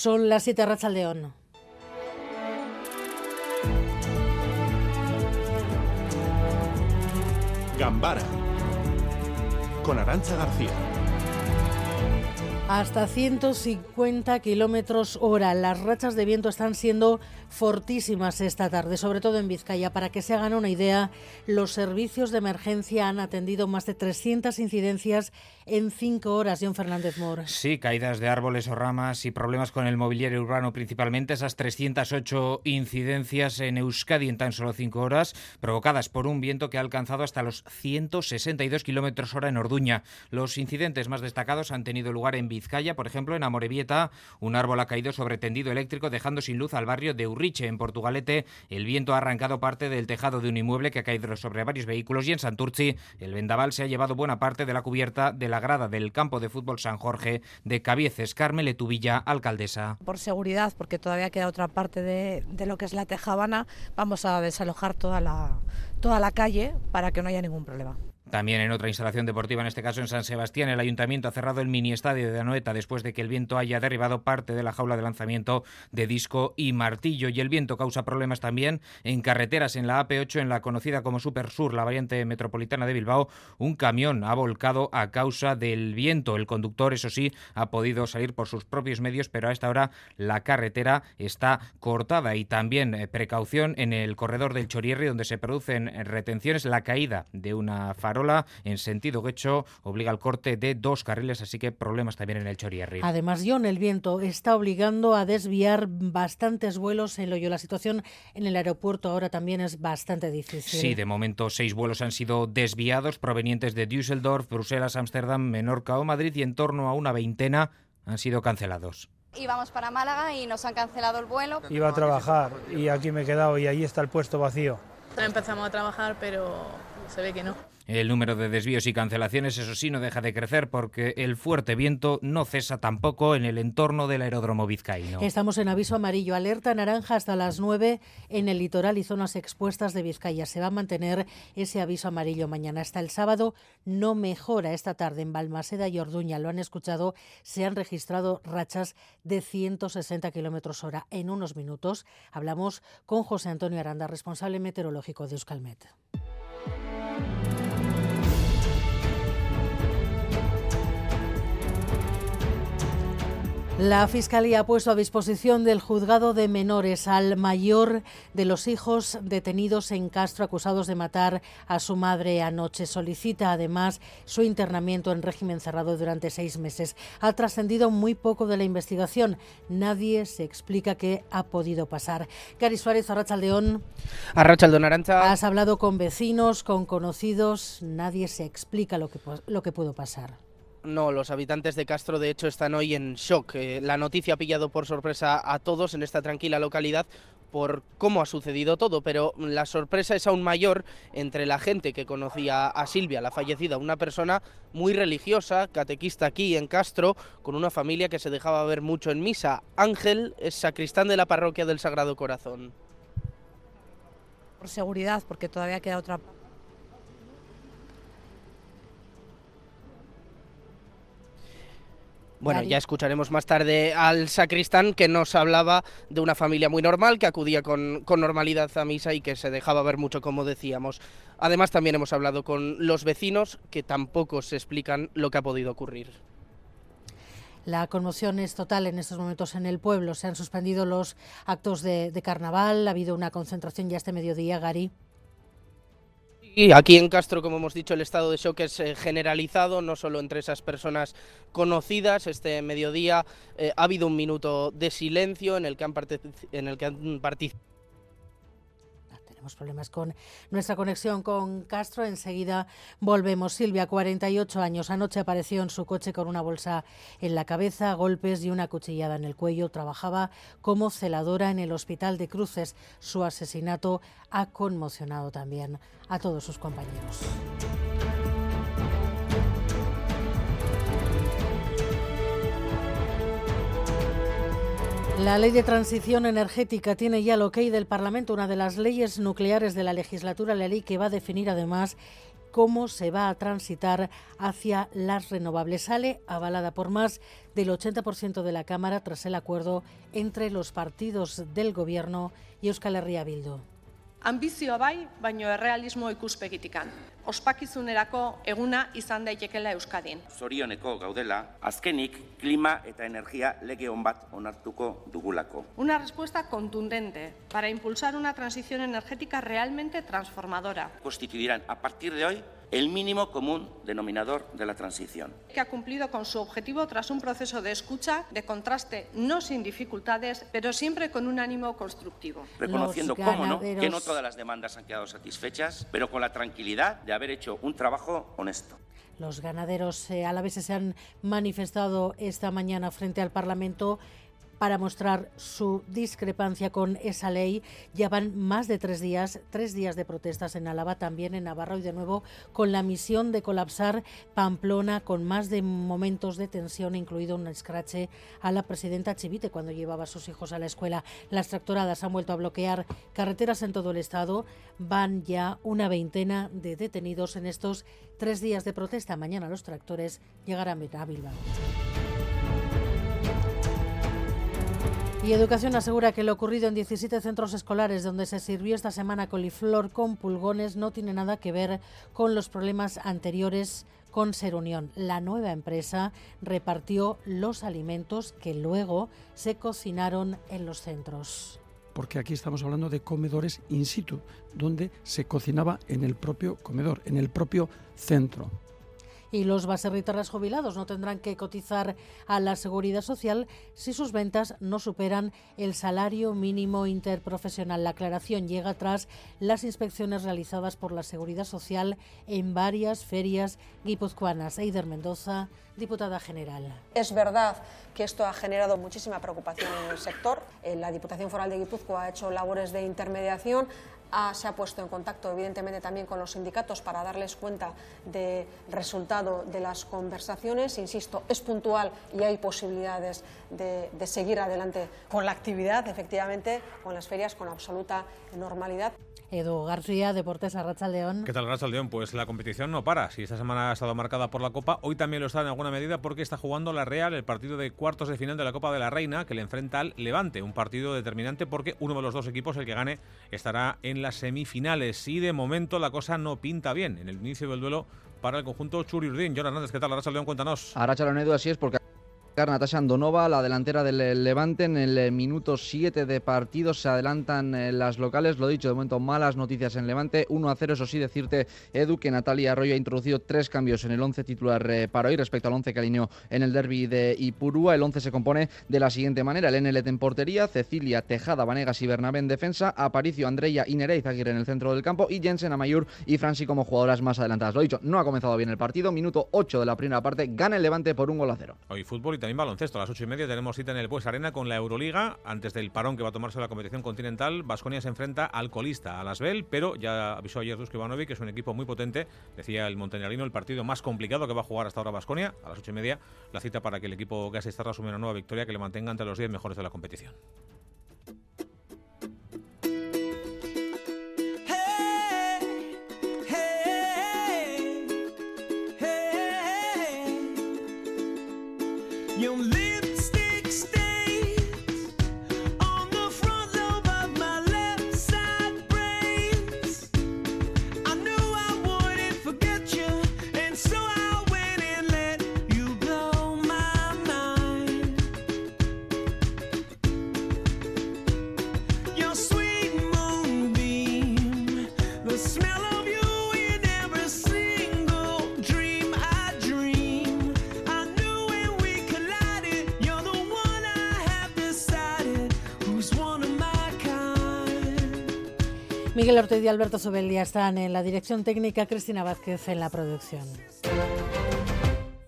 Son las 7 Racha León. Gambara con Arancha García. Hasta 150 kilómetros hora. Las rachas de viento están siendo fortísimas esta tarde, sobre todo en Vizcaya. Para que se hagan una idea, los servicios de emergencia han atendido más de 300 incidencias en cinco horas, John Fernández Mor. Sí, caídas de árboles o ramas y problemas con el mobiliario urbano principalmente. Esas 308 incidencias en Euskadi en tan solo cinco horas, provocadas por un viento que ha alcanzado hasta los 162 kilómetros hora en Orduña. Los incidentes más destacados han tenido lugar en Vizcaya, por ejemplo, en Amorebieta, un árbol ha caído sobre tendido eléctrico, dejando sin luz al barrio de Riche, en Portugalete, el viento ha arrancado parte del tejado de un inmueble que ha caído sobre varios vehículos y en Santurci el vendaval se ha llevado buena parte de la cubierta de la grada del campo de fútbol San Jorge de Cabieces. Carmel Etubilla, alcaldesa. Por seguridad, porque todavía queda otra parte de, de lo que es la tejabana, vamos a desalojar toda la, toda la calle para que no haya ningún problema. También en otra instalación deportiva, en este caso en San Sebastián, el ayuntamiento ha cerrado el mini estadio de Anoeta después de que el viento haya derribado parte de la jaula de lanzamiento de disco y martillo. Y el viento causa problemas también en carreteras. En la AP8, en la conocida como Super Sur, la variante metropolitana de Bilbao, un camión ha volcado a causa del viento. El conductor, eso sí, ha podido salir por sus propios medios, pero a esta hora la carretera está cortada. Y también eh, precaución en el corredor del Chorierri, donde se producen retenciones, la caída de una en sentido hecho obliga al corte de dos carriles, así que problemas también en el Chorierri. Además, John, el viento está obligando a desviar bastantes vuelos en Loyo. La situación en el aeropuerto ahora también es bastante difícil. Sí, de momento seis vuelos han sido desviados provenientes de Düsseldorf, Bruselas, Ámsterdam, Menorca o Madrid y en torno a una veintena han sido cancelados. Íbamos para Málaga y nos han cancelado el vuelo. Iba a trabajar y aquí me he quedado y ahí está el puesto vacío. Empezamos a trabajar, pero se ve que no. El número de desvíos y cancelaciones, eso sí, no deja de crecer porque el fuerte viento no cesa tampoco en el entorno del aeródromo vizcaíno. Estamos en aviso amarillo, alerta naranja hasta las 9 en el litoral y zonas expuestas de Vizcaya. Se va a mantener ese aviso amarillo mañana. Hasta el sábado no mejora esta tarde en Balmaseda y Orduña. Lo han escuchado, se han registrado rachas de 160 kilómetros hora. En unos minutos hablamos con José Antonio Aranda, responsable meteorológico de Euskalmet. La Fiscalía ha puesto a disposición del juzgado de menores al mayor de los hijos detenidos en Castro acusados de matar a su madre anoche. Solicita además su internamiento en régimen cerrado durante seis meses. Ha trascendido muy poco de la investigación. Nadie se explica qué ha podido pasar. Gary Suárez, Arrachaldeón. Arrachaldeón Arancha. Has hablado con vecinos, con conocidos. Nadie se explica lo que, lo que pudo pasar. No, los habitantes de Castro de hecho están hoy en shock. Eh, la noticia ha pillado por sorpresa a todos en esta tranquila localidad por cómo ha sucedido todo, pero la sorpresa es aún mayor entre la gente que conocía a Silvia, la fallecida, una persona muy religiosa, catequista aquí en Castro, con una familia que se dejaba ver mucho en misa. Ángel es sacristán de la parroquia del Sagrado Corazón. Por seguridad, porque todavía queda otra Bueno, ya escucharemos más tarde al sacristán que nos hablaba de una familia muy normal, que acudía con, normalidad a misa y que se dejaba ver mucho, como decíamos. Además, también hemos hablado con los vecinos que tampoco se explican lo que ha podido ocurrir. La conmoción es total en estos momentos en el pueblo. Se han suspendido los actos de, de carnaval, ha habido una concentración ya este mediodía, Gary. Y aquí en Castro, como hemos dicho, el estado de shock es eh, generalizado, no solo entre esas personas conocidas. Este mediodía eh, ha habido un minuto de silencio en el que en el que han participado tenemos problemas con nuestra conexión con Castro. Enseguida volvemos. Silvia, 48 años. Anoche apareció en su coche con una bolsa en la cabeza, golpes y una cuchillada en el cuello. Trabajaba como celadora en el Hospital de Cruces. Su asesinato ha conmocionado también a todos sus compañeros. La ley de transición energética tiene ya el ok del Parlamento, una de las leyes nucleares de la legislatura, la ley que va a definir además cómo se va a transitar hacia las renovables. Sale avalada por más del 80% de la Cámara tras el acuerdo entre los partidos del Gobierno y Euskal Herria Bildu. Ambizioa bai, baino errealismo ikuspegitikan. Ospakizunerako eguna izan daitekela Euskadin. Zorioneko gaudela, azkenik klima eta energia lege on bat onartuko dugulako. Una respuesta contundente para impulsar una transición energética realmente transformadora. Constituirán a partir de hoy el mínimo común denominador de la transición. Que ha cumplido con su objetivo tras un proceso de escucha, de contraste, no sin dificultades, pero siempre con un ánimo constructivo. Reconociendo, cómo no, que no todas las demandas han quedado satisfechas, pero con la tranquilidad de haber hecho un trabajo honesto. Los ganaderos eh, a la vez se han manifestado esta mañana frente al Parlamento para mostrar su discrepancia con esa ley. Ya van más de tres días, tres días de protestas en Álava, también en Navarra y de nuevo con la misión de colapsar Pamplona con más de momentos de tensión, incluido un escrache a la presidenta Chivite cuando llevaba a sus hijos a la escuela. Las tractoradas han vuelto a bloquear carreteras en todo el estado. Van ya una veintena de detenidos en estos tres días de protesta. Mañana los tractores llegarán a Bilbao. Y Educación asegura que lo ocurrido en 17 centros escolares donde se sirvió esta semana coliflor con pulgones no tiene nada que ver con los problemas anteriores con Ser Unión. La nueva empresa repartió los alimentos que luego se cocinaron en los centros porque aquí estamos hablando de comedores in situ, donde se cocinaba en el propio comedor, en el propio centro y los baserritarras jubilados no tendrán que cotizar a la seguridad social si sus ventas no superan el salario mínimo interprofesional. La aclaración llega tras las inspecciones realizadas por la seguridad social en varias ferias guipuzcoanas. Eider Mendoza, diputada general. Es verdad que esto ha generado muchísima preocupación en el sector. Eh, la Diputación Foral de Guipúzcoa ha hecho labores de intermediación se ha puesto en contacto, evidentemente, también con los sindicatos para darles cuenta del resultado de las conversaciones. Insisto, es puntual y hay posibilidades de, de seguir adelante con la actividad, efectivamente, con las ferias con absoluta normalidad. Edu García, Deportes León. ¿Qué tal, León? Pues la competición no para. Si esta semana ha estado marcada por la Copa, hoy también lo está en alguna medida porque está jugando la Real el partido de cuartos de final de la Copa de la Reina que le enfrenta al Levante. Un partido determinante porque uno de los dos equipos, el que gane, estará en las semifinales. Y de momento la cosa no pinta bien en el inicio del duelo para el conjunto Churi Urdín. John Hernández, ¿qué tal, León? Cuéntanos. León, Edu, así es porque Natasha Andonova, la delantera del Levante, en el eh, minuto 7 de partido se adelantan eh, las locales. Lo dicho, de momento malas noticias en Levante. 1 a 0, eso sí, decirte, Edu, que Natalia Arroyo ha introducido tres cambios en el 11 titular eh, para hoy respecto al 11 que alineó en el derby de Ipurúa. El 11 se compone de la siguiente manera: el NLT en portería, Cecilia, Tejada, Vanegas y Bernabé en defensa, Aparicio, Andreya y Nereiz Aguirre en el centro del campo y Jensen, Amayur y Franci como jugadoras más adelantadas. Lo dicho, no ha comenzado bien el partido. Minuto 8 de la primera parte, gana el Levante por un gol a cero. Hoy fútbol y también baloncesto. A las ocho y media tenemos cita en el Pues Arena con la Euroliga. Antes del parón que va a tomarse la competición continental, Vasconia se enfrenta al colista, a Asbel, pero ya avisó ayer Dusko Ivanovic que es un equipo muy potente. Decía el montenegrino, el partido más complicado que va a jugar hasta ahora Vasconia. A las ocho y media, la cita para que el equipo Gas Estarra asume una nueva victoria que le mantenga entre los 10 mejores de la competición. Miguel Ortega y Alberto Sobelia están en la dirección técnica, Cristina Vázquez en la producción.